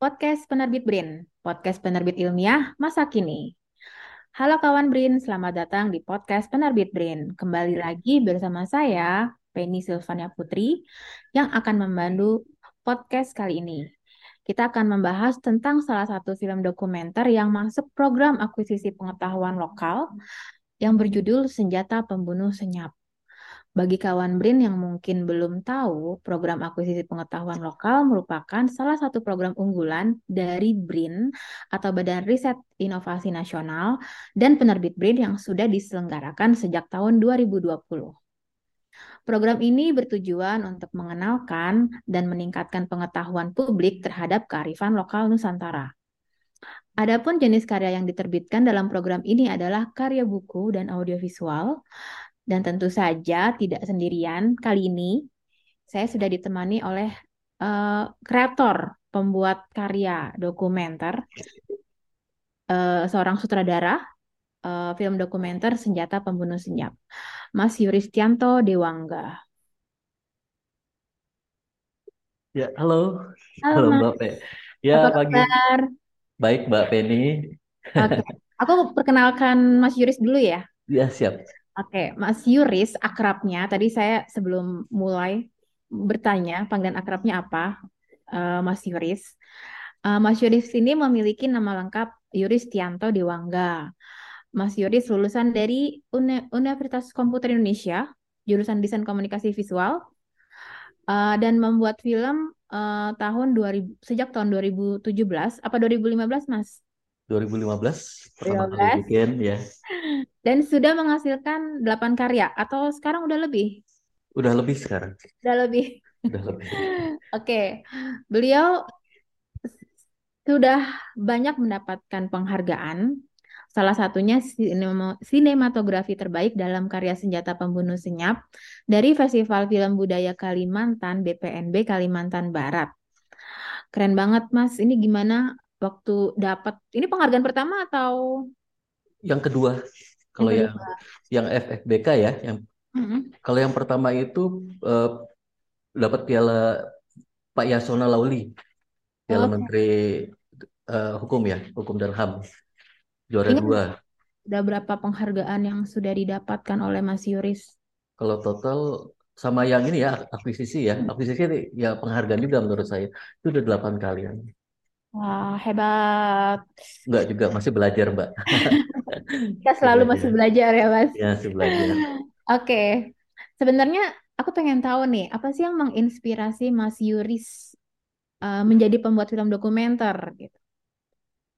podcast Penerbit BRIN, podcast penerbit ilmiah masa kini. Halo kawan BRIN, selamat datang di podcast Penerbit BRIN. Kembali lagi bersama saya, Penny Silvania Putri, yang akan membantu podcast kali ini. Kita akan membahas tentang salah satu film dokumenter yang masuk program akuisisi pengetahuan lokal yang berjudul Senjata Pembunuh Senyap. Bagi kawan BRIN yang mungkin belum tahu, program akuisisi pengetahuan lokal merupakan salah satu program unggulan dari BRIN atau Badan Riset Inovasi Nasional dan penerbit BRIN yang sudah diselenggarakan sejak tahun 2020. Program ini bertujuan untuk mengenalkan dan meningkatkan pengetahuan publik terhadap kearifan lokal Nusantara. Adapun jenis karya yang diterbitkan dalam program ini adalah karya buku dan audiovisual, dan tentu saja tidak sendirian. Kali ini saya sudah ditemani oleh uh, kreator pembuat karya dokumenter, uh, seorang sutradara uh, film dokumenter Senjata Pembunuh Senyap, Mas Yuristianto Dewangga. Ya, halo. Halo, Halo. Mbak Pe. Ya, Apa pagi. kabar? Baik Mbak Penny. Oke, aku perkenalkan Mas Yuris dulu ya. Ya, siap. Oke, Mas Yuris akrabnya. Tadi saya sebelum mulai bertanya panggilan akrabnya apa, uh, Mas Yuris. Uh, Mas Yuris ini memiliki nama lengkap Yuris Tianto Dewangga. Mas Yuris lulusan dari Uni Universitas Komputer Indonesia, jurusan Desain Komunikasi Visual, uh, dan membuat film uh, tahun 2000 sejak tahun 2017 apa 2015 Mas? 2015 pertama kali 2015. bikin ya. Dan sudah menghasilkan 8 karya atau sekarang udah lebih? Udah lebih sekarang. Udah lebih. Udah lebih. Oke. Beliau sudah banyak mendapatkan penghargaan. Salah satunya sinema- sinematografi terbaik dalam karya Senjata Pembunuh Senyap dari Festival Film Budaya Kalimantan BPNB Kalimantan Barat. Keren banget Mas. Ini gimana waktu dapat? Ini penghargaan pertama atau Yang kedua, kalau yang yang kedua? yang FFBK ya, yang Mm-mm. kalau yang pertama itu eh, dapat piala Pak Yasona Lauli, piala Oke. Menteri eh, Hukum ya, Hukum dan HAM, juara Ini dua. udah berapa penghargaan yang sudah didapatkan oleh Mas Yuris? Kalau total sama yang ini ya akuisisi ya, akuisisi ya penghargaan juga menurut saya itu udah delapan kalian. Wah, hebat. Enggak juga masih belajar Mbak. Kita selalu masih belajar. belajar ya, Mas. Ya masih belajar. Oke. Sebenarnya aku pengen tahu nih, apa sih yang menginspirasi Mas Yuris uh, menjadi pembuat film dokumenter gitu?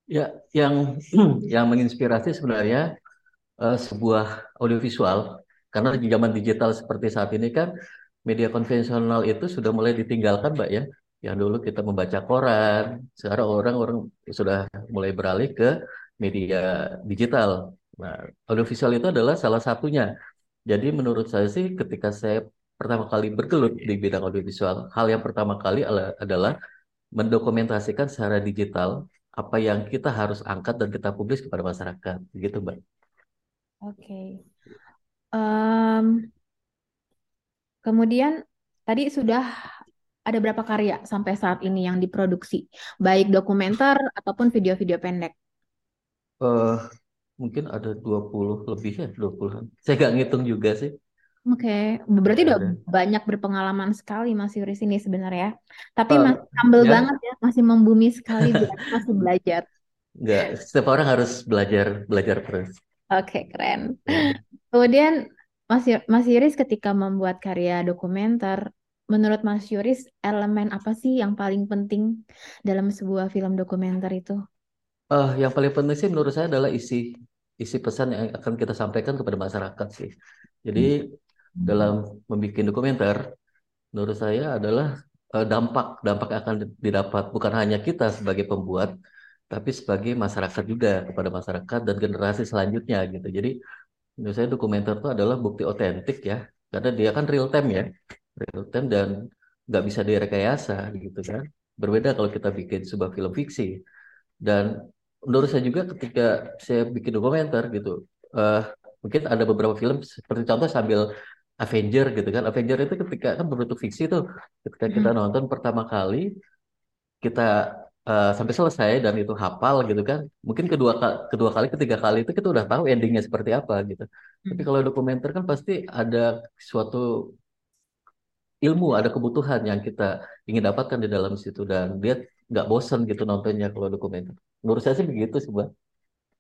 Ya yang yang menginspirasi sebenarnya eh, sebuah audiovisual karena di zaman digital seperti saat ini kan media konvensional itu sudah mulai ditinggalkan Mbak ya. Yang dulu kita membaca koran, sekarang orang-orang sudah mulai beralih ke media digital. Nah, audiovisual itu adalah salah satunya. Jadi menurut saya sih ketika saya pertama kali bergelut di bidang audiovisual, hal yang pertama kali ala- adalah mendokumentasikan secara digital apa yang kita harus angkat dan kita publis kepada masyarakat. Begitu, Mbak. Oke. Em, kemudian tadi sudah ada berapa karya sampai saat ini yang diproduksi, baik dokumenter ataupun video-video pendek? Eh, mungkin ada 20 lebih ya, 20-an. Saya nggak ngitung juga sih. Oke, berarti udah Ada. banyak berpengalaman sekali Mas Yuris ini sebenarnya. Tapi Eh, masih humble ya, banget ya, masih membumi sekali masih belajar. nggak. Setiap orang harus belajar, belajar terus. Oke, keren. Ya. Kemudian Mas, Mas Yuris ketika membuat karya dokumenter, menurut Mas Yuris elemen apa sih yang paling penting dalam sebuah film dokumenter itu? Eh, yang paling penting sih menurut saya adalah isi isi pesan yang akan kita sampaikan kepada masyarakat sih. Jadi dalam membuat dokumenter, menurut saya adalah eh, dampak dampak yang akan didapat bukan hanya kita sebagai pembuat, tapi sebagai masyarakat juga kepada masyarakat dan generasi selanjutnya gitu. Jadi menurut saya dokumenter itu adalah bukti otentik ya, karena dia kan real time ya, real time dan nggak bisa direkayasa gitu kan. Berbeda kalau kita bikin sebuah film fiksi. Dan menurut saya juga ketika saya bikin dokumenter gitu, eh, mungkin ada beberapa film seperti contoh sambil Avenger gitu kan. Avenger itu ketika kan berbentuk fiksi tuh, ketika kita Mm-mm. nonton pertama kali kita uh, sampai selesai dan itu hafal gitu kan mungkin kedua kedua kali ketiga kali itu kita udah tahu endingnya seperti apa gitu tapi Hmm. kalau dokumenter kan pasti ada suatu ilmu ada kebutuhan yang kita ingin dapatkan di dalam situ dan dia nggak bosen gitu nontonnya kalau dokumenter menurut saya sih begitu sih mbak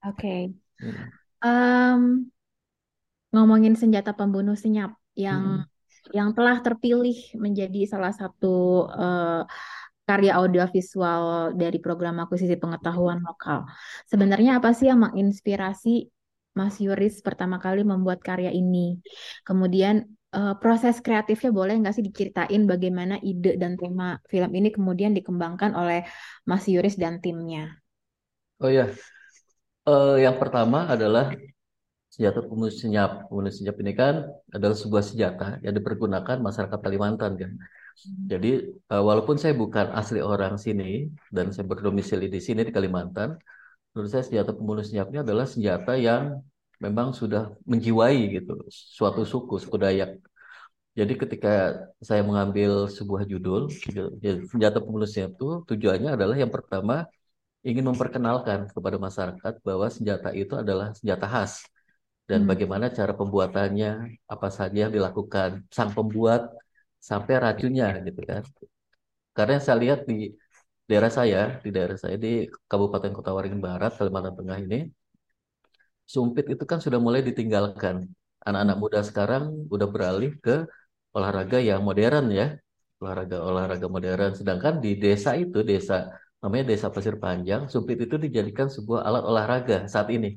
Oke. Hmm. Em, ngomongin senjata pembunuh senyap yang Hmm. yang telah terpilih menjadi salah satu eh, karya audiovisual dari program akuisisi pengetahuan lokal. Sebenarnya apa sih yang menginspirasi Mas Yuris pertama kali membuat karya ini? Kemudian eh, proses kreatifnya boleh nggak sih diceritain bagaimana ide dan tema film ini kemudian dikembangkan oleh Mas Yuris dan timnya? oh ya Eh, yang pertama adalah senjata pembunuh senyap. Pembunuh senyap ini kan adalah sebuah senjata yang dipergunakan masyarakat Kalimantan kan. Jadi eh, walaupun saya bukan asli orang sini dan saya berdomisili di sini di Kalimantan, menurut saya senjata pembunuh senyapnya adalah senjata yang memang sudah menjiwai gitu suatu suku, suku Dayak. Jadi ketika saya mengambil sebuah judul, ya, senjata pembunuh senyap itu tujuannya adalah yang pertama ingin memperkenalkan kepada masyarakat bahwa senjata itu adalah senjata khas dan Hmm. bagaimana cara pembuatannya, apa saja yang dilakukan sang pembuat sampai racunnya gitu kan. Karena saya lihat di daerah saya, di daerah saya di Kabupaten Kota Waringin Barat, Kalimantan Tengah ini, sumpit itu kan sudah mulai ditinggalkan. Anak-anak muda sekarang udah beralih ke olahraga yang modern ya, olahraga-olahraga modern. Sedangkan di desa itu, desa namanya Desa Pasir Panjang, sumpit itu dijadikan sebuah alat olahraga saat ini,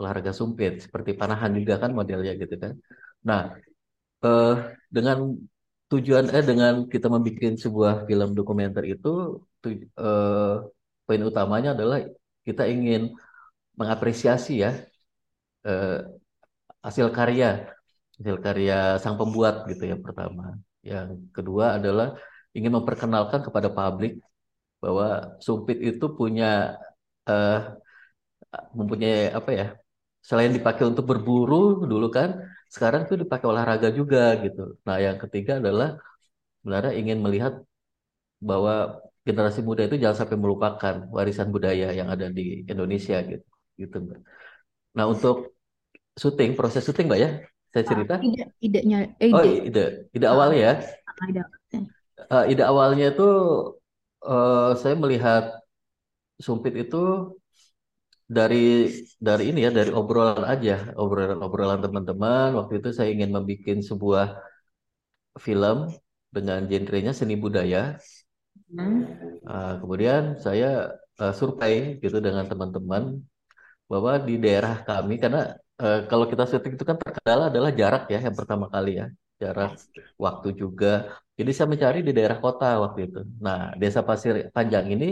olahraga sumpit, seperti panahan juga kan modelnya gitu kan. Nah, eh, dengan tujuan eh dengan kita membuat sebuah film dokumenter itu tu- eh, poin utamanya adalah kita ingin mengapresiasi ya eh, hasil karya hasil karya sang pembuat gitu ya pertama. Yang kedua adalah ingin memperkenalkan kepada publik bahwa sumpit itu punya eh, mempunyai apa ya selain dipakai untuk berburu dulu kan sekarang tuh dipakai olahraga juga gitu. Nah yang ketiga adalah sebenarnya ingin melihat bahwa generasi muda itu jangan sampai melupakan warisan budaya yang ada di Indonesia gitu. Gitu. Nah, untuk syuting, proses syuting, Mbak ya, saya Ah, cerita. ide, idenya, eh, Oh, ide, ide, awalnya ya. ah, ide. Eh, ide awalnya itu eh, saya melihat Sumpit itu dari dari ini ya, dari obrolan aja, obrolan-obrolan teman-teman. Waktu itu saya ingin membuat sebuah film dengan genrenya seni budaya. Hmm. Ah, kemudian saya eh, survei gitu dengan teman-teman bahwa di daerah kami karena eh, kalau kita syuting itu kan terkendala adalah jarak ya yang pertama kali ya jarak waktu juga. Jadi saya mencari di daerah kota waktu itu. Nah desa Pasir Panjang ini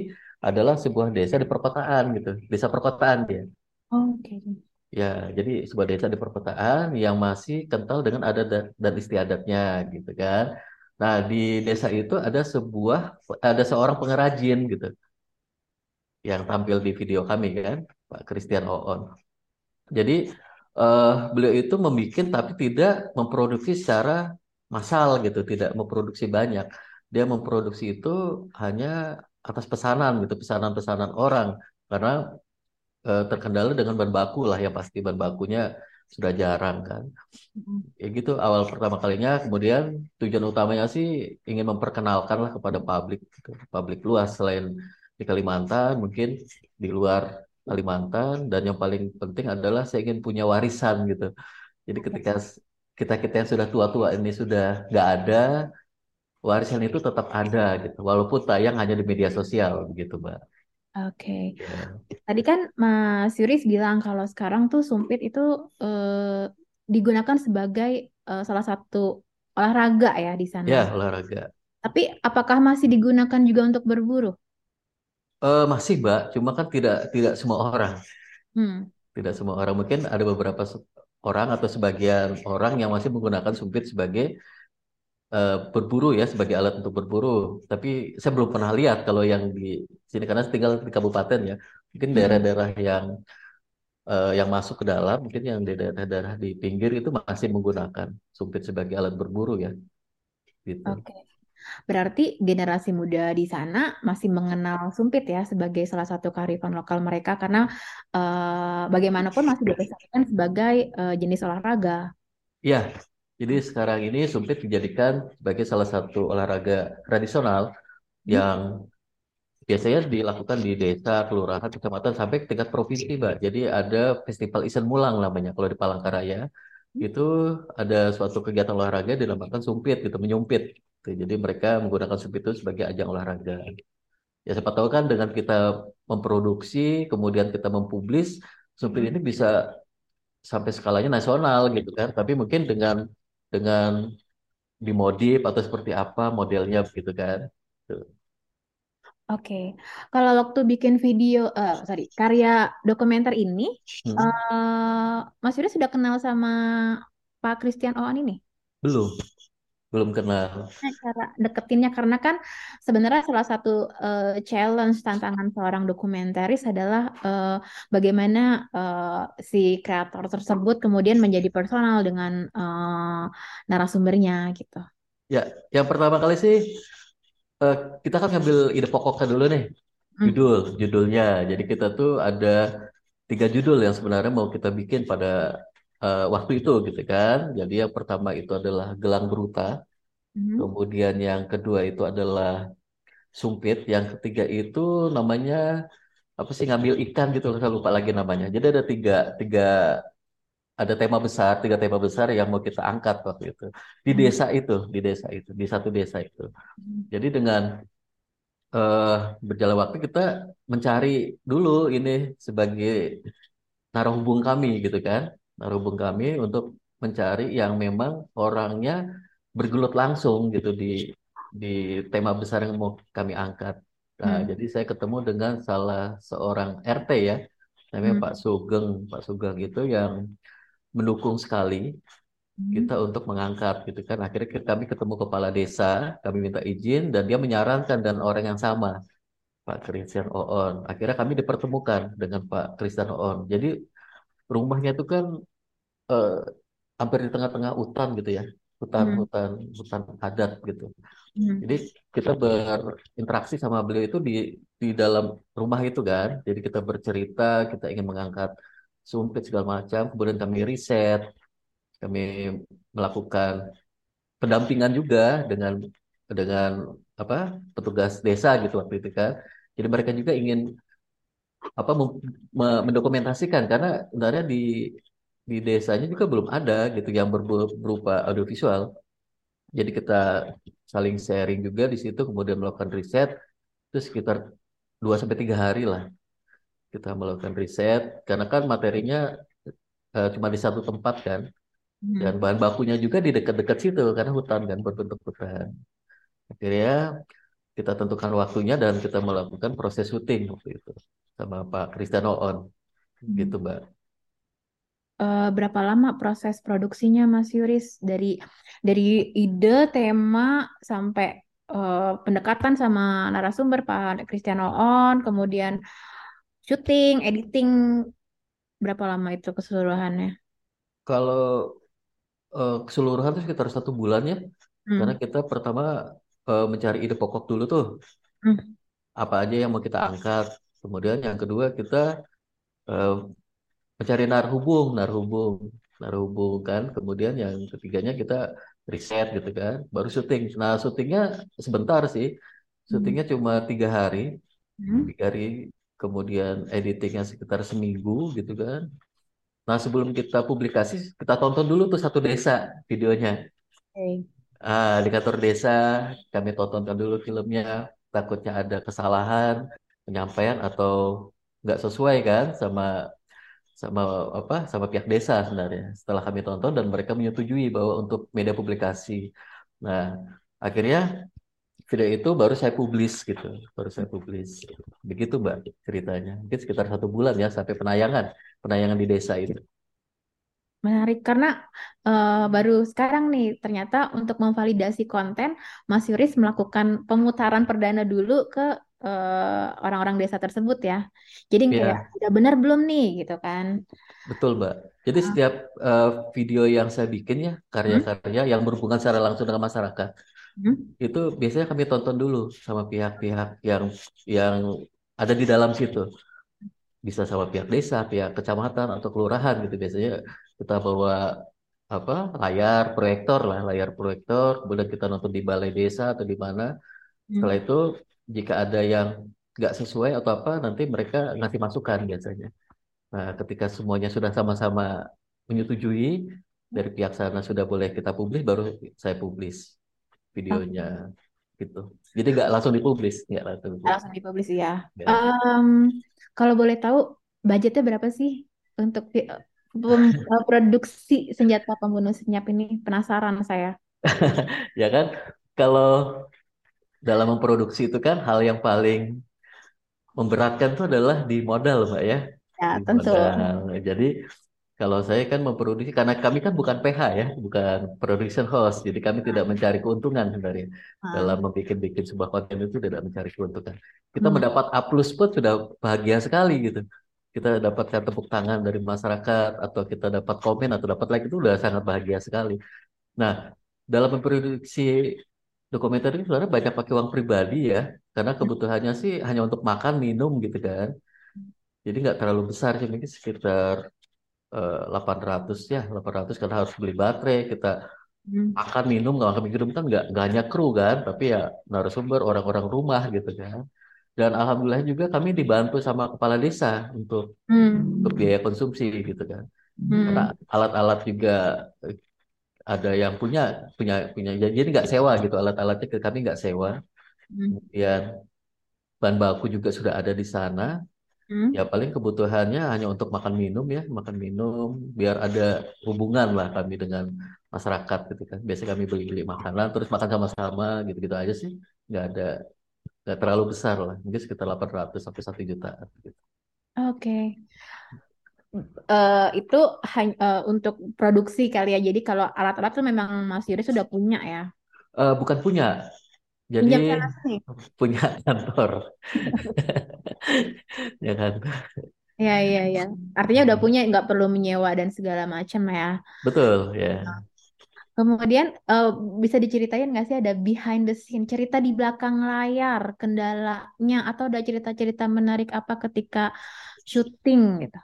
adalah sebuah desa di perkotaan gitu desa perkotaan dia. Oke. ya jadi sebuah desa di perkotaan yang masih kental dengan adat dan istiadatnya gitu kan. Nah di desa itu ada sebuah ada seorang pengrajin gitu yang tampil di video kami kan Pak Christian Oon Jadi eh, beliau itu membuat tapi tidak memproduksi secara massal gitu, tidak memproduksi banyak. Dia memproduksi itu hanya atas pesanan gitu, pesanan-pesanan orang karena eh, terkendala dengan bahan baku lah yang pasti bahan bakunya sudah jarang kan. Hmm. Ya gitu awal pertama kalinya, kemudian tujuan utamanya sih ingin memperkenalkan lah kepada publik, gitu. publik luas selain di Kalimantan, mungkin di luar Kalimantan, dan yang paling penting adalah saya ingin punya warisan gitu. Jadi ketika kita kita yang sudah tua-tua ini sudah nggak ada, warisan itu tetap ada gitu, walaupun tayang hanya di media sosial begitu, Mbak. Oke. Ya, Tadi kan Mas Yuris bilang kalau sekarang tuh sumpit itu eh, digunakan sebagai eh, salah satu olahraga ya di sana. ya olahraga. Tapi apakah masih digunakan juga untuk berburu? Eh, masih, Mbak, cuma kan tidak tidak semua orang. Hmm. Tidak semua orang mungkin ada beberapa orang atau sebagian orang yang masih menggunakan sumpit sebagai eh, berburu ya, sebagai alat untuk berburu. Tapi saya belum pernah lihat kalau yang di sini karena tinggal di kabupaten ya. Mungkin Hmm. daerah-daerah yang eh, yang masuk ke dalam, mungkin yang di daerah-daerah di pinggir itu masih menggunakan sumpit sebagai alat berburu ya, gitu. Oke. Berarti generasi muda di sana masih mengenal sumpit ya sebagai salah satu kearifan lokal mereka karena uh, bagaimanapun masih dipesongkan sebagai uh, jenis olahraga. Iya, jadi sekarang ini sumpit dijadikan sebagai salah satu olahraga tradisional hmm. yang biasanya dilakukan di desa, kelurahan, kecamatan sampai ke tingkat provinsi, Mbak. Jadi ada festival Isen Mulang namanya kalau di Palangkaraya. Hmm. Itu ada suatu kegiatan olahraga dinamakan sumpit gitu, menyumpit. Gitu. Jadi mereka menggunakan sumpit itu sebagai ajang olahraga. Ya siapa tahu kan dengan kita memproduksi, kemudian kita mempublis, sumpit ini bisa sampai skalanya nasional gitu kan. Tapi mungkin dengan dengan dimodif atau seperti apa modelnya gitu kan. Tuh. Oke, kalau waktu bikin video, uh, sorry, karya dokumenter ini, hmm. uh, Mas Yuri sudah kenal sama Pak Christian Oan ini? Belum, belum kenal. Nah, cara deketinnya karena kan sebenarnya salah satu uh, challenge tantangan seorang dokumentaris adalah uh, bagaimana uh, si kreator tersebut kemudian menjadi personal dengan uh, narasumbernya gitu. Ya, yang pertama kali sih uh, kita kan ngambil ide pokoknya dulu nih, hmm. judul, judulnya. Jadi kita tuh ada tiga judul yang sebenarnya mau kita bikin pada uh, waktu itu gitu kan. Jadi yang pertama itu adalah Gelang Beruta, hmm. kemudian yang kedua itu adalah Sumpit, yang ketiga itu namanya apa sih ngambil ikan gitu, saya lupa lagi namanya. Jadi ada tiga tiga ada tema besar, tiga tema besar yang mau kita angkat waktu itu di hmm. desa itu, di desa itu, di satu desa itu. Hmm. Jadi dengan uh, berjalan waktu kita mencari dulu ini sebagai narahubung kami gitu kan, narahubung kami untuk mencari yang memang orangnya bergelut langsung gitu di di tema besar yang mau kami angkat. Nah, hmm. jadi saya ketemu dengan salah seorang RT ya, namanya hmm. Pak Sugeng. Pak Sugeng itu yang mendukung sekali hmm. kita untuk mengangkat gitu kan akhirnya kami ketemu kepala desa kami minta izin dan dia menyarankan dan orang yang sama Pak Christian Oon akhirnya kami dipertemukan dengan Pak Christian Oon jadi rumahnya itu kan eh, hampir di tengah-tengah hutan gitu ya hutan-hutan hmm. hutan adat gitu hmm. jadi kita berinteraksi sama beliau itu di di dalam rumah itu kan jadi kita bercerita kita ingin mengangkat sumpit segala macam. Kemudian kami riset, kami melakukan pendampingan juga dengan dengan apa petugas desa gitu waktu itu kan. Jadi mereka juga ingin apa mendokumentasikan. Karena sebenarnya di di desanya juga belum ada gitu yang berupa audiovisual. Jadi kita saling sharing juga di situ, kemudian melakukan riset, itu sekitar 2 sampai tiga hari lah kita melakukan riset. Karena kan materinya uh, cuma di satu tempat kan. Hmm. dan bahan bakunya juga di dekat-dekat situ karena hutan kan berbentuk hutan. Akhirnya kita tentukan waktunya dan kita melakukan proses syuting waktu itu sama Pak Kristiano On hmm. gitu Mbak uh, berapa lama proses produksinya Mas Yuris dari dari ide tema sampai uh, pendekatan sama narasumber Pak Kristiano On kemudian syuting, editing berapa lama itu keseluruhannya? Kalau uh, keseluruhan itu sekitar satu bulan ya, hmm. karena kita pertama uh, mencari ide pokok dulu tuh, hmm. apa aja yang mau kita angkat. Kemudian yang kedua kita uh, mencari narhubung, narhubung, narhubung kan. Kemudian yang ketiganya kita riset gitu kan, baru syuting. Nah syutingnya sebentar sih, syutingnya hmm. cuma tiga hari, hmm. tiga hari kemudian editingnya sekitar seminggu gitu kan. Nah sebelum kita publikasi, kita tonton dulu tuh satu desa videonya. Okay. Ah, di kantor desa kami tontonkan dulu filmnya, takutnya ada kesalahan penyampaian atau nggak sesuai kan sama sama apa sama pihak desa sebenarnya. Setelah kami tonton dan mereka menyetujui bahwa untuk media publikasi. Nah, akhirnya video itu baru saya publis gitu, baru saya publis. Begitu Mbak ceritanya. Mungkin sekitar satu bulan ya sampai penayangan, penayangan di desa itu. Menarik karena uh, baru sekarang nih ternyata untuk memvalidasi konten Mas Yuris melakukan pemutaran perdana dulu ke orang-orang uh, desa tersebut ya. Jadi yeah. kayak udah benar belum nih gitu kan. Betul Mbak. Jadi setiap uh, video yang saya bikin ya karya-karya hmm? yang berhubungan secara langsung dengan masyarakat Hmm? itu biasanya kami tonton dulu sama pihak-pihak yang yang ada di dalam situ. Bisa sama pihak desa, pihak kecamatan atau kelurahan gitu. Biasanya kita bawa apa layar proyektor lah, layar proyektor, kemudian kita nonton di balai desa atau di mana. Setelah Hmm. itu jika ada yang nggak sesuai atau apa, nanti mereka ngasih masukan biasanya. Nah, ketika semuanya sudah sama-sama menyetujui, dari pihak sana sudah boleh kita publis, baru saya publis videonya Oke. gitu. Jadi nggak langsung dipublis, nggak langsung dipublis. Langsung dipublis ya. Ya. Em, kalau boleh tahu budgetnya berapa sih untuk eh, produksi senjata pembunuh senyap ini? Penasaran saya. Ya kan, kalau dalam memproduksi itu kan hal yang paling memberatkan itu adalah di modal, Mbak ya. Ya, Di tentu. modal. Jadi kalau saya kan memproduksi, karena kami kan bukan PH ya, bukan production house, jadi kami tidak mencari keuntungan sebenarnya. Dalam Ah, membuat sebuah konten itu tidak mencari keuntungan. Kita hmm, mendapat A plus pun sudah bahagia sekali gitu. Kita dapatkan tepuk tangan dari masyarakat, atau kita dapat komen, atau dapat like, itu udah sangat bahagia sekali. Nah, dalam memproduksi dokumenter ini sebenarnya banyak pakai uang pribadi ya, karena kebutuhannya sih hanya untuk makan, minum gitu kan. Jadi nggak terlalu besar sih, mungkin sekitar eh, 800 ya, 800 karena harus beli baterai, kita hmm, makan, minum, nggak makan minum kan nggak nggak hanya kru kan, tapi ya narasumber, orang-orang rumah gitu kan. Dan alhamdulillah juga kami dibantu sama kepala desa untuk untuk hmm, biaya konsumsi gitu kan. Karena hmm, alat-alat juga ada yang punya punya punya jadi nggak sewa gitu alat-alatnya ke kami nggak sewa. hmm, Kemudian bahan baku juga sudah ada di sana. hmm. Ya paling kebutuhannya hanya untuk makan minum ya, makan minum biar ada hubungan lah kami dengan masyarakat gitu kan. Biasanya kami beli-beli makanan terus makan sama-sama gitu-gitu aja sih. Nggak ada nggak terlalu besar lah. Mungkin sekitar 800 sampai 1 juta gitu. Oke. Eh, itu hanya eh, untuk produksi kali ya. Jadi kalau alat-alat tuh memang Mas Yuri sudah punya ya. Eh, bukan punya. Jadi punya kantor. Ya kan. Ya, ya, ya. Artinya udah punya, nggak perlu menyewa dan segala macam ya. Betul ya. Kemudian eh, bisa diceritain nggak sih ada behind the scene, cerita di belakang layar, kendalanya, atau ada cerita-cerita menarik apa ketika syuting gitu?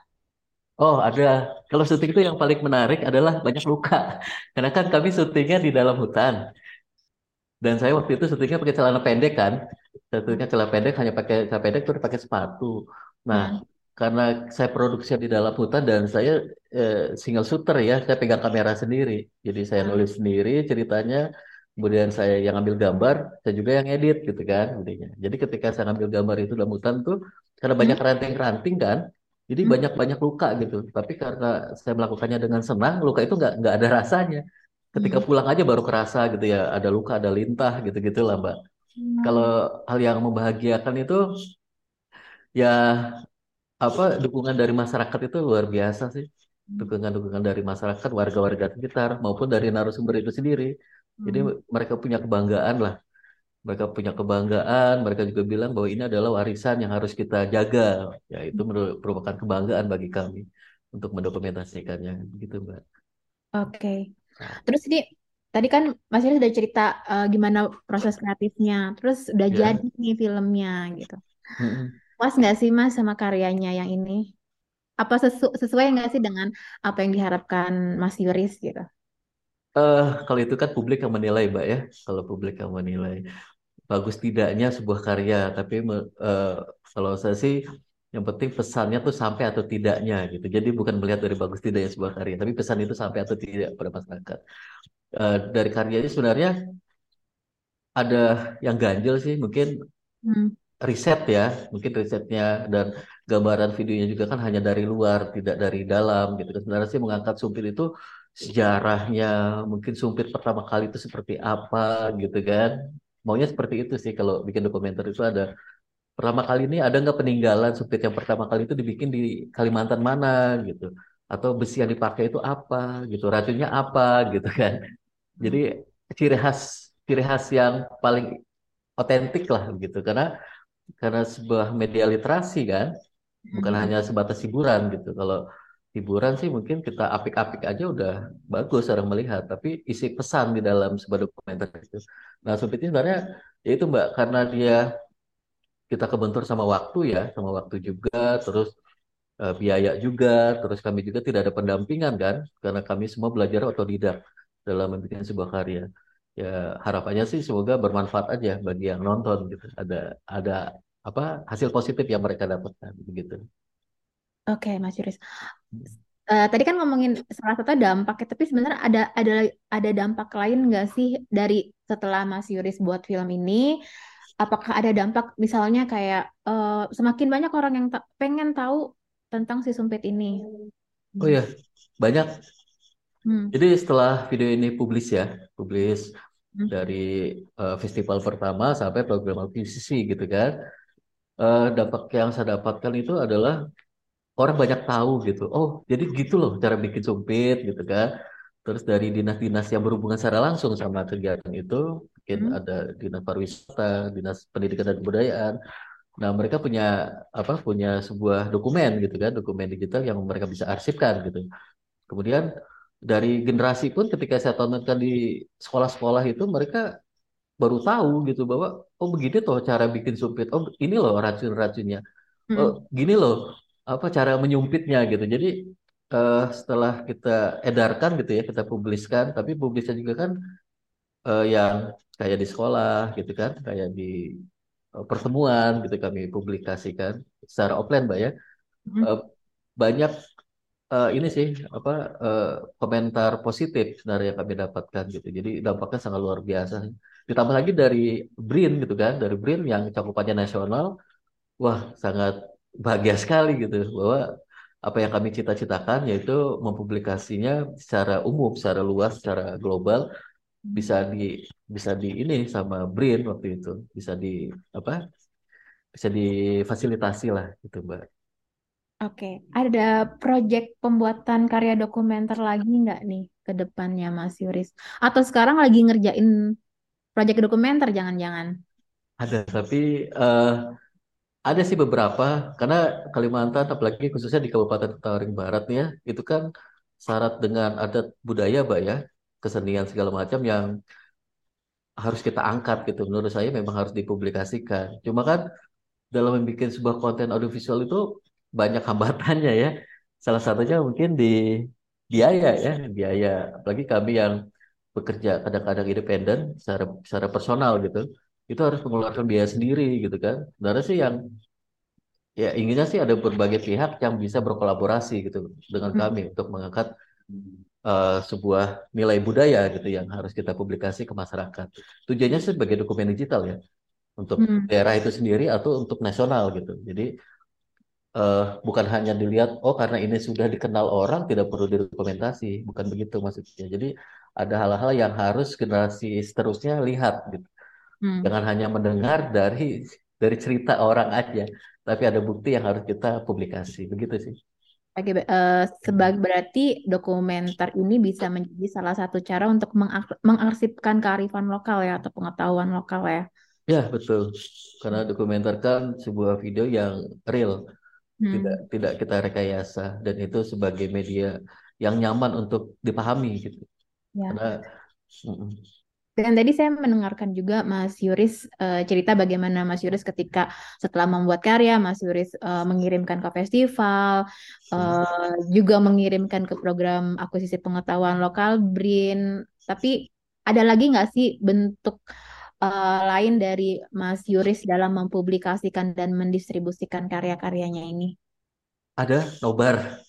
Oh, ada. Kalau syuting itu yang paling menarik adalah banyak luka. Karena kan kami syutingnya di dalam hutan. Dan saya waktu itu syutingnya pakai celana pendek kan. Syutingnya celana pendek hanya pakai celana pendek terus pakai sepatu. Nah, Hmm. karena saya produksi di dalam hutan dan saya eh, single shooter ya, saya pegang kamera sendiri. Jadi saya nulis sendiri ceritanya, kemudian saya yang ambil gambar, saya juga yang edit gitu kan, intinya. Jadi ketika saya ambil gambar itu dalam hutan tuh, karena banyak Hmm. ranting-ranting kan, jadi Hmm. banyak-banyak luka gitu. Tapi karena saya melakukannya dengan senang, luka itu nggak nggak ada rasanya. Ketika Hmm. pulang aja baru kerasa gitu ya, ada luka, ada lintah gitu-gitu lah Mbak. Kalau Hmm. hal yang membahagiakan itu ya apa dukungan dari masyarakat itu luar biasa sih. Dukungan-dukungan dari masyarakat, warga-warga sekitar maupun dari narasumber itu sendiri. Jadi mereka punya kebanggaan lah. Mereka punya kebanggaan, mereka juga bilang bahwa ini adalah warisan yang harus kita jaga. Ya itu meru- merupakan kebanggaan bagi kami untuk mendokumentasikannya gitu Mbak. Oke. Terus ini tadi kan Mas Yuri sudah cerita eh, gimana proses kreatifnya, terus udah Ya. jadi nih filmnya gitu. Mm-mm. Puas nggak sih Mas sama karyanya yang ini? Apa sesu- sesuai nggak sih dengan apa yang diharapkan Mas Yuris gitu? Eh, kalau itu kan publik yang menilai, Mbak ya. Kalau publik yang menilai bagus tidaknya sebuah karya, tapi eh, kalau saya sih yang penting pesannya tuh sampai atau tidaknya gitu. Jadi bukan melihat dari bagus tidaknya sebuah karya, tapi pesan itu sampai atau tidak pada masyarakat. Eh, dari karyanya sebenarnya ada yang ganjil sih, mungkin Hmm. riset ya, mungkin risetnya dan gambaran videonya juga kan hanya dari luar, tidak dari dalam gitu kan. Sebenarnya sih mengangkat sumpit itu sejarahnya, mungkin sumpit pertama kali itu seperti apa gitu kan. Maunya seperti itu sih kalau bikin dokumenter itu ada pertama kali ini ada nggak peninggalan sumpit yang pertama kali itu dibikin di Kalimantan mana gitu. Atau besi yang dipakai itu apa gitu, racunnya apa gitu kan. Jadi ciri khas ciri khas yang paling otentik lah gitu karena karena sebuah media literasi kan bukan Hmm. hanya sebatas hiburan gitu kalau hiburan sih mungkin kita apik-apik aja udah bagus orang melihat, tapi isi pesan di dalam sebuah dokumenter itu. Nah, Sumpit ini sebenarnya ya itu Mbak karena dia kita kebentur sama waktu ya, sama waktu juga, terus uh, biaya juga, terus kami juga tidak ada pendampingan kan, karena kami semua belajar otodidak dalam membuat sebuah karya. Ya harapannya sih semoga bermanfaat aja bagi yang nonton gitu. Ada ada apa hasil positif yang mereka dapatkan begitu. Oke, Mas Yuris. Uh, tadi kan ngomongin salah satu dampaknya, tapi sebenarnya ada ada ada dampak lain nggak sih dari setelah Mas Yuris buat film ini? Apakah ada dampak misalnya kayak uh, semakin banyak orang yang ta pengen tahu tentang si sumpit ini? Oh ya, banyak. Hmm. Jadi setelah video ini publis ya, publis hmm. dari uh, festival pertama sampai program akuisisi gitu kan. Uh, dampak yang saya dapatkan itu adalah orang banyak tahu gitu. Oh, jadi gitu loh cara bikin sumpit gitu kan. Terus dari dinas-dinas yang berhubungan secara langsung sama kegiatan itu, mungkin hmm. ada dinas pariwisata, dinas pendidikan dan kebudayaan. Nah, mereka punya apa? Punya sebuah dokumen gitu kan, dokumen digital yang mereka bisa arsipkan gitu. Kemudian dari generasi pun ketika saya tontonkan di sekolah-sekolah itu mereka baru tahu gitu bahwa oh begini tuh cara bikin sumpit. Oh, ini loh racun-racunnya. Oh, hmm. gini loh apa cara menyumpitnya gitu. Jadi uh, setelah kita edarkan gitu ya, kita publiskan, tapi publisnya juga kan uh, yang kayak di sekolah gitu kan, kayak di uh, pertemuan gitu kami publikasikan secara offline, Mbak ya. Uh, banyak uh, ini sih apa uh, komentar positif sebenarnya kami dapatkan gitu. Jadi dampaknya sangat luar biasa. Ditambah lagi dari BRIN gitu kan, dari BRIN yang cakupannya nasional, wah sangat bahagia sekali gitu bahwa apa yang kami cita-citakan yaitu mempublikasinya secara umum, secara luas, secara global bisa di bisa di ini sama BRIN waktu itu bisa di apa bisa difasilitasi lah itu mbak. Oke, ada proyek pembuatan karya dokumenter lagi nggak nih ke depannya Mas Yuris? Atau sekarang lagi ngerjain proyek dokumenter jangan-jangan? Ada, tapi uh, ada sih beberapa, karena Kalimantan, apalagi khususnya di Kabupaten Tawaring Barat nih ya, itu kan syarat dengan adat budaya, Mbak ya, kesenian segala macam yang harus kita angkat gitu. Menurut saya memang harus dipublikasikan. Cuma kan dalam membuat sebuah konten audiovisual itu banyak hambatannya ya. Salah satunya mungkin di biaya ya, biaya. Apalagi kami yang bekerja kadang-kadang independen secara secara personal gitu itu harus mengeluarkan biaya sendiri gitu kan. Sebenarnya sih yang ya inginnya sih ada berbagai pihak yang bisa berkolaborasi gitu dengan hmm. kami untuk mengangkat uh, sebuah nilai budaya gitu yang harus kita publikasi ke masyarakat. Tujuannya sih sebagai dokumen digital ya untuk hmm. daerah itu sendiri atau untuk nasional gitu. Jadi uh, bukan hanya dilihat oh karena ini sudah dikenal orang tidak perlu didokumentasi, bukan begitu maksudnya. Jadi ada hal-hal yang harus generasi seterusnya lihat gitu. Hmm. Jangan hanya mendengar dari dari cerita orang aja, tapi ada bukti yang harus kita publikasi. Begitu sih. Oke, uh, sebagai berarti dokumenter ini bisa menjadi salah satu cara untuk mengarsipkan kearifan lokal ya atau pengetahuan lokal ya. Ya betul, karena dokumenter kan sebuah video yang real, hmm. tidak tidak kita rekayasa dan itu sebagai media yang nyaman untuk dipahami gitu. Ya. Karena dan tadi saya mendengarkan juga Mas Yuris uh, cerita bagaimana Mas Yuris ketika setelah membuat karya, Mas Yuris uh, mengirimkan ke festival, uh, juga mengirimkan ke program akuisisi pengetahuan lokal BRIN. Tapi ada lagi nggak sih bentuk uh, lain dari Mas Yuris dalam mempublikasikan dan mendistribusikan karya-karyanya ini? Ada nobar.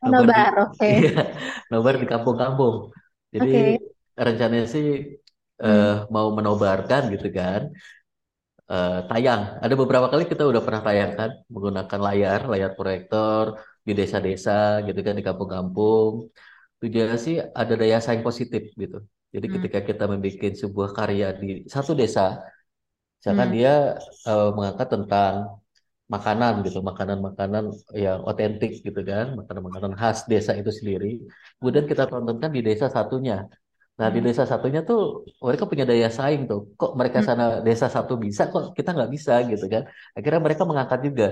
Oh, nobar, oke. Okay. Iya, nobar di kampung-kampung. Jadi okay. rencananya sih uh, mau menobarkan gitu kan. Uh, tayang. Ada beberapa kali kita udah pernah tayangkan menggunakan layar layar proyektor di desa-desa gitu kan di kampung-kampung. Tujuannya sih ada daya saing positif gitu. Jadi hmm. ketika kita membuat sebuah karya di satu desa misalkan hmm. dia uh, mengangkat tentang makanan gitu makanan-makanan yang otentik gitu kan makanan-makanan khas desa itu sendiri. Kemudian kita tontonkan di desa satunya Nah di hmm. desa satunya tuh mereka punya daya saing tuh. Kok mereka hmm. sana desa satu bisa, kok kita nggak bisa gitu kan? Akhirnya mereka mengangkat juga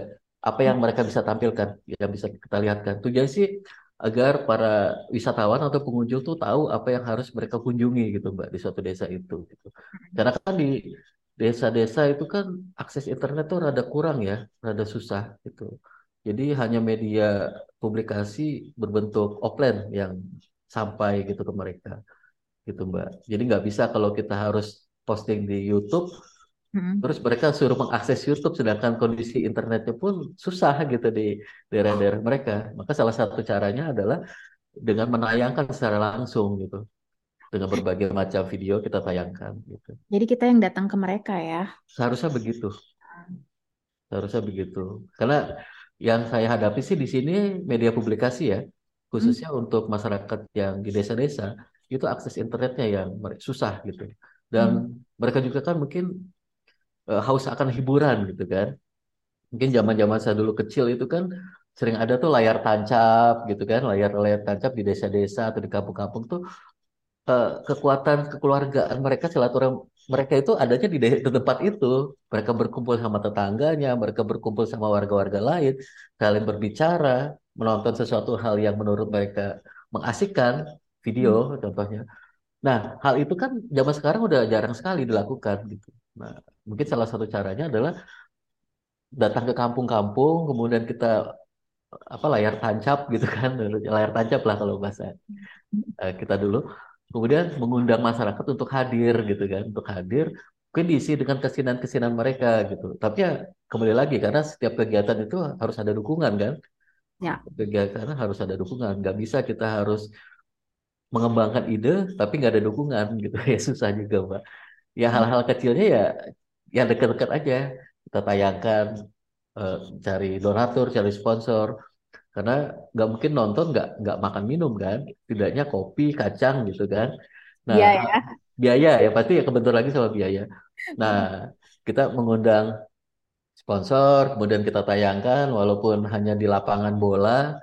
apa yang hmm. mereka bisa tampilkan, yang bisa kita lihatkan. Tujuan sih agar para wisatawan atau pengunjung tuh tahu apa yang harus mereka kunjungi gitu Mbak di suatu desa itu gitu. Karena kan di desa-desa itu kan akses internet tuh rada kurang ya, rada susah gitu. Jadi hanya media publikasi berbentuk offline yang sampai gitu ke mereka gitu Mbak. Jadi nggak bisa kalau kita harus posting di YouTube Hmm. Terus mereka suruh mengakses YouTube, sedangkan kondisi internetnya pun susah gitu di daerah-daerah mereka. Maka salah satu caranya adalah dengan menayangkan secara langsung gitu, dengan berbagai macam video kita tayangkan gitu. Jadi kita yang datang ke mereka ya? Seharusnya begitu. Seharusnya begitu. Karena yang saya hadapi sih di sini media publikasi ya, khususnya hmm. untuk masyarakat yang di desa-desa itu akses internetnya yang susah gitu. Dan hmm. mereka juga kan mungkin uh, haus akan hiburan gitu kan. Mungkin zaman-zaman saya dulu kecil itu kan sering ada tuh layar tancap gitu kan, layar-layar tancap di desa-desa atau di kampung-kampung tuh uh, kekuatan kekeluargaan mereka silaturahmi mereka itu adanya di, di tempat itu. Mereka berkumpul sama tetangganya, mereka berkumpul sama warga-warga lain, saling berbicara, menonton sesuatu hal yang menurut mereka mengasihkan, video hmm. contohnya. Nah, hal itu kan zaman sekarang udah jarang sekali dilakukan gitu. Nah, mungkin salah satu caranya adalah datang ke kampung-kampung, kemudian kita apa layar tancap gitu kan, layar tancap lah kalau bahasa uh, kita dulu. Kemudian mengundang masyarakat untuk hadir gitu kan, untuk hadir mungkin diisi dengan kesinan-kesinan mereka gitu. Tapi ya kembali lagi karena setiap kegiatan itu harus ada dukungan kan. Ya. Kegiatan harus ada dukungan, nggak bisa kita harus mengembangkan ide tapi nggak ada dukungan gitu. Ya susah juga mbak. Ya hal-hal kecilnya ya yang dekat-dekat aja. Kita tayangkan uh, cari donatur cari sponsor. Karena nggak mungkin nonton nggak nggak makan minum kan. Tidaknya kopi kacang gitu kan. Nah biaya. ya. biaya ya pasti ya kebentur lagi sama biaya. Nah kita mengundang sponsor kemudian kita tayangkan walaupun hanya di lapangan bola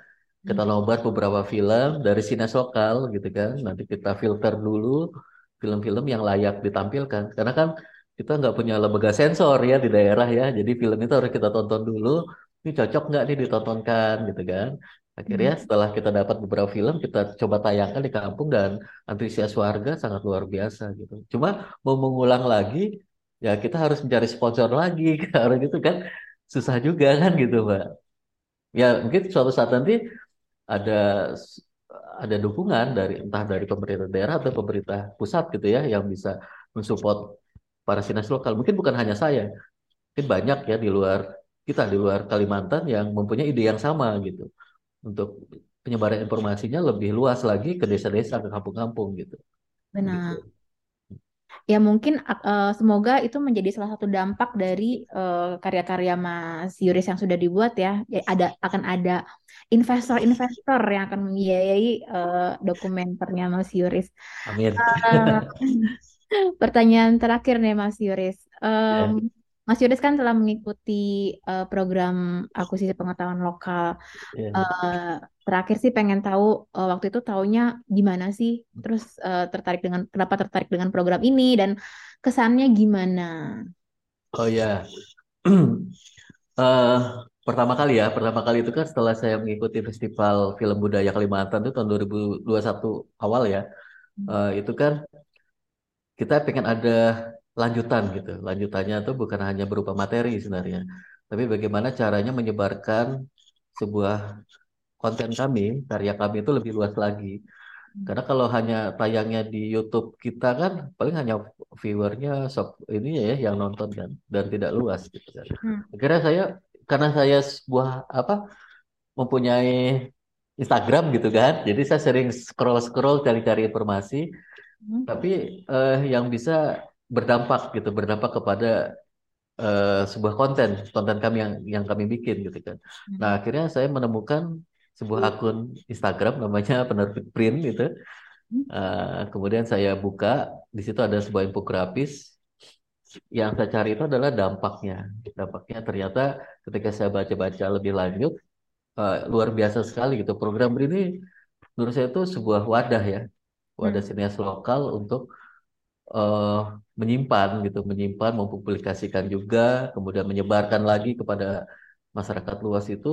kita hmm. nobar beberapa film dari sines lokal gitu kan. Nanti kita filter dulu film-film yang layak ditampilkan. Karena kan kita nggak punya lembaga sensor ya di daerah ya. Jadi film itu harus kita tonton dulu. Ini cocok nggak nih ditontonkan gitu kan. Akhirnya hmm. setelah kita dapat beberapa film kita coba tayangkan di kampung dan antusias warga sangat luar biasa gitu. Cuma mau mengulang lagi ya kita harus mencari sponsor lagi. Karena gitu kan susah juga kan gitu mbak. Ya mungkin suatu saat nanti ada ada dukungan dari entah dari pemerintah daerah atau pemerintah pusat gitu ya yang bisa mensupport para sinas lokal. Mungkin bukan hanya saya, mungkin banyak ya di luar kita di luar Kalimantan yang mempunyai ide yang sama gitu untuk penyebaran informasinya lebih luas lagi ke desa-desa ke kampung-kampung gitu. Benar. Gitu ya mungkin uh, semoga itu menjadi salah satu dampak dari uh, karya-karya Mas Yuris yang sudah dibuat ya. ya ada akan ada investor-investor yang akan membiayai uh, dokumenternya Mas Yuris. Amin. Uh, pertanyaan terakhir nih Mas Yuris. Um, yeah. Mas Yuris kan telah mengikuti uh, program akuisisi pengetahuan lokal. Yeah. Iya. Uh, terakhir sih pengen tahu uh, waktu itu taunya gimana sih, terus uh, tertarik dengan kenapa tertarik dengan program ini dan kesannya gimana? Oh ya, uh, pertama kali ya, pertama kali itu kan setelah saya mengikuti Festival Film Budaya Kalimantan itu tahun 2021 awal ya, uh, itu kan kita pengen ada lanjutan gitu. Lanjutannya itu bukan hanya berupa materi sebenarnya, tapi bagaimana caranya menyebarkan sebuah konten kami, karya kami itu lebih luas lagi. Karena kalau hanya tayangnya di YouTube kita kan paling hanya viewernya sok ini ya yang nonton kan dan tidak luas gitu kan. Hmm. Akhirnya saya karena saya sebuah apa mempunyai Instagram gitu kan, jadi saya sering scroll scroll cari-cari informasi. Hmm. Tapi eh, yang bisa berdampak gitu, berdampak kepada uh, sebuah konten, konten kami yang yang kami bikin gitu kan. Hmm. Nah akhirnya saya menemukan sebuah akun Instagram namanya penerbit print gitu. Uh, kemudian saya buka, di situ ada sebuah infografis yang saya cari itu adalah dampaknya. Dampaknya ternyata ketika saya baca-baca lebih lanjut, uh, luar biasa sekali gitu. Program ini menurut saya itu sebuah wadah ya, wadah hmm. sinias lokal untuk uh, menyimpan gitu, menyimpan, mempublikasikan juga, kemudian menyebarkan lagi kepada masyarakat luas itu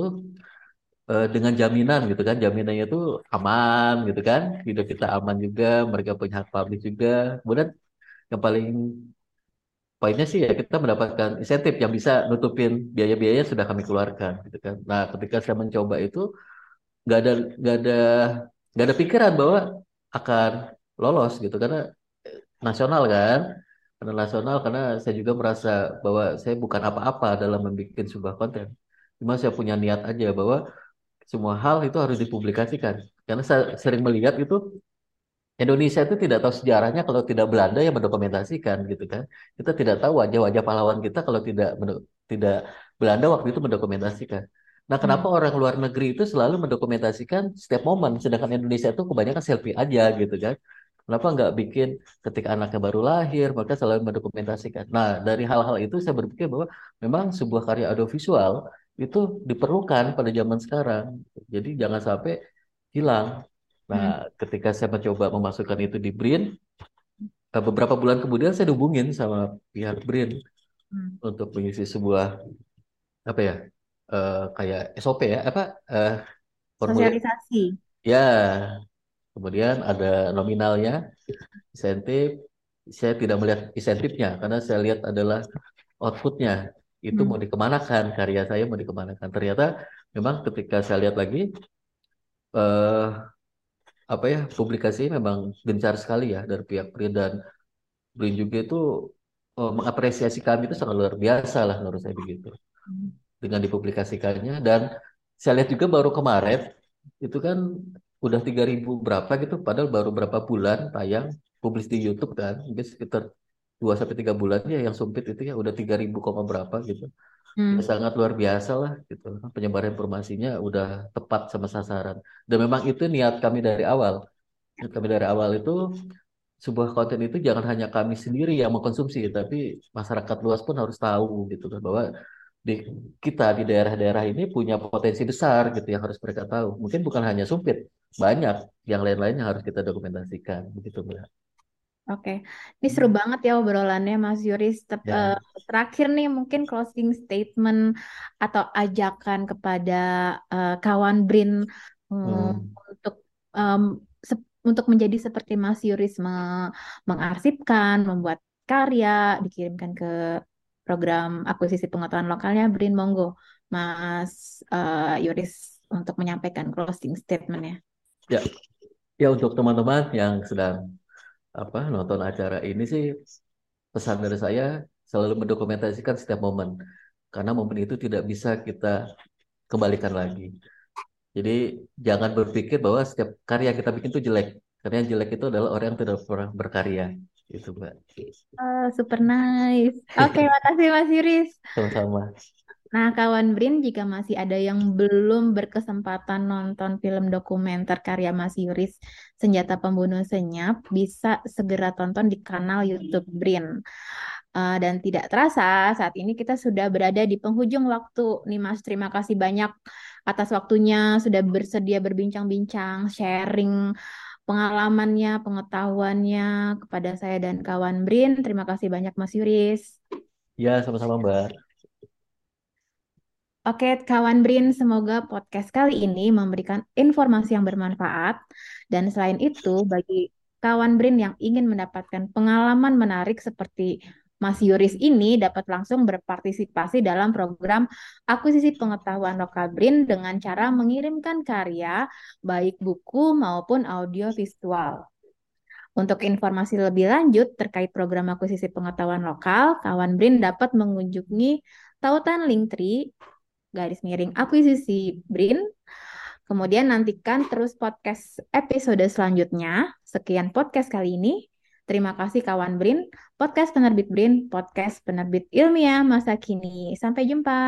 eh, dengan jaminan gitu kan. Jaminannya itu aman gitu kan. Hidup kita aman juga mereka punya hak publik juga. Kemudian yang paling poinnya sih ya kita mendapatkan insentif yang bisa nutupin biaya-biaya sudah kami keluarkan gitu kan. Nah ketika saya mencoba itu nggak ada nggak ada nggak ada pikiran bahwa akan lolos gitu. Karena nasional kan? Karena nasional karena saya juga merasa bahwa saya bukan apa-apa dalam membuat sebuah konten. Cuma saya punya niat aja bahwa semua hal itu harus dipublikasikan. Karena saya sering melihat itu Indonesia itu tidak tahu sejarahnya kalau tidak Belanda yang mendokumentasikan gitu kan? Kita tidak tahu wajah-wajah pahlawan kita kalau tidak tidak Belanda waktu itu mendokumentasikan. Nah, kenapa hmm. orang luar negeri itu selalu mendokumentasikan setiap momen, sedangkan Indonesia itu kebanyakan selfie aja gitu kan? Kenapa nggak bikin ketika anaknya baru lahir, maka selalu mendokumentasikan. Nah, dari hal-hal itu saya berpikir bahwa memang sebuah karya audiovisual itu diperlukan pada zaman sekarang. Jadi jangan sampai hilang. Nah, hmm. ketika saya mencoba memasukkan itu di BRIN, eh, beberapa bulan kemudian saya dihubungin sama pihak BRIN hmm. untuk mengisi sebuah apa ya uh, kayak SOP ya apa uh, formulir sosialisasi ya kemudian ada nominalnya insentif. Saya tidak melihat insentifnya karena saya lihat adalah outputnya. Itu hmm. mau dikemanakan karya saya mau dikemanakan. Ternyata memang ketika saya lihat lagi uh, apa ya publikasi memang gencar sekali ya dari pihak Brin dan Brin juga itu oh, mengapresiasi kami itu sangat luar biasa lah menurut saya begitu. Hmm. Dengan dipublikasikannya. Dan saya lihat juga baru kemarin itu kan udah 3000 berapa gitu padahal baru berapa bulan tayang publis di YouTube kan mungkin sekitar 2 sampai 3 bulan ya yang sumpit itu ya udah 3000 koma berapa gitu. Hmm. Ya, sangat luar biasa lah gitu. Penyebaran informasinya udah tepat sama sasaran. Dan memang itu niat kami dari awal. Niat kami dari awal itu sebuah konten itu jangan hanya kami sendiri yang mengkonsumsi, tapi masyarakat luas pun harus tahu gitu kan bahwa di kita di daerah-daerah ini punya potensi besar gitu yang harus mereka tahu. Mungkin bukan hanya Sumpit, banyak yang lain-lain yang harus kita dokumentasikan begitu Mbak. Oke, ini seru hmm. banget ya obrolannya Mas Yuris. Ter ya. uh, terakhir nih mungkin closing statement atau ajakan kepada uh, kawan Brin um, hmm. untuk um, untuk menjadi seperti Mas Yuris me mengarsipkan, membuat karya, dikirimkan ke program akuisisi pengetahuan lokalnya Brin Monggo Mas uh, Yuris untuk menyampaikan closing statementnya. Ya, ya untuk teman-teman yang sedang apa nonton acara ini sih pesan dari saya selalu mendokumentasikan setiap momen. Karena momen itu tidak bisa kita kembalikan lagi. Jadi jangan berpikir bahwa setiap karya kita bikin itu jelek. Karena yang jelek itu adalah orang yang tidak pernah berkarya. Itu mbak. Uh, super nice. Oke okay, makasih mas Yuris. Sama-sama Nah, kawan Brin, jika masih ada yang belum berkesempatan nonton film dokumenter karya Mas Yuris, Senjata Pembunuh Senyap, bisa segera tonton di kanal YouTube Brin. Uh, dan tidak terasa, saat ini kita sudah berada di penghujung waktu. Nih Mas, terima kasih banyak atas waktunya, sudah bersedia berbincang-bincang, sharing pengalamannya, pengetahuannya kepada saya dan kawan Brin. Terima kasih banyak Mas Yuris. Ya, sama-sama Mbak. Oke, kawan Brin, semoga podcast kali ini memberikan informasi yang bermanfaat. Dan selain itu, bagi kawan Brin yang ingin mendapatkan pengalaman menarik seperti Mas Yuris ini dapat langsung berpartisipasi dalam program akuisisi pengetahuan lokal BRIN dengan cara mengirimkan karya baik buku maupun audio visual. Untuk informasi lebih lanjut terkait program akuisisi pengetahuan lokal, kawan BRIN dapat mengunjungi tautan Linktree garis miring akuisisi BRIN. Kemudian nantikan terus podcast episode selanjutnya. Sekian podcast kali ini. Terima kasih kawan Brin, podcast penerbit Brin, podcast penerbit ilmiah masa kini. Sampai jumpa.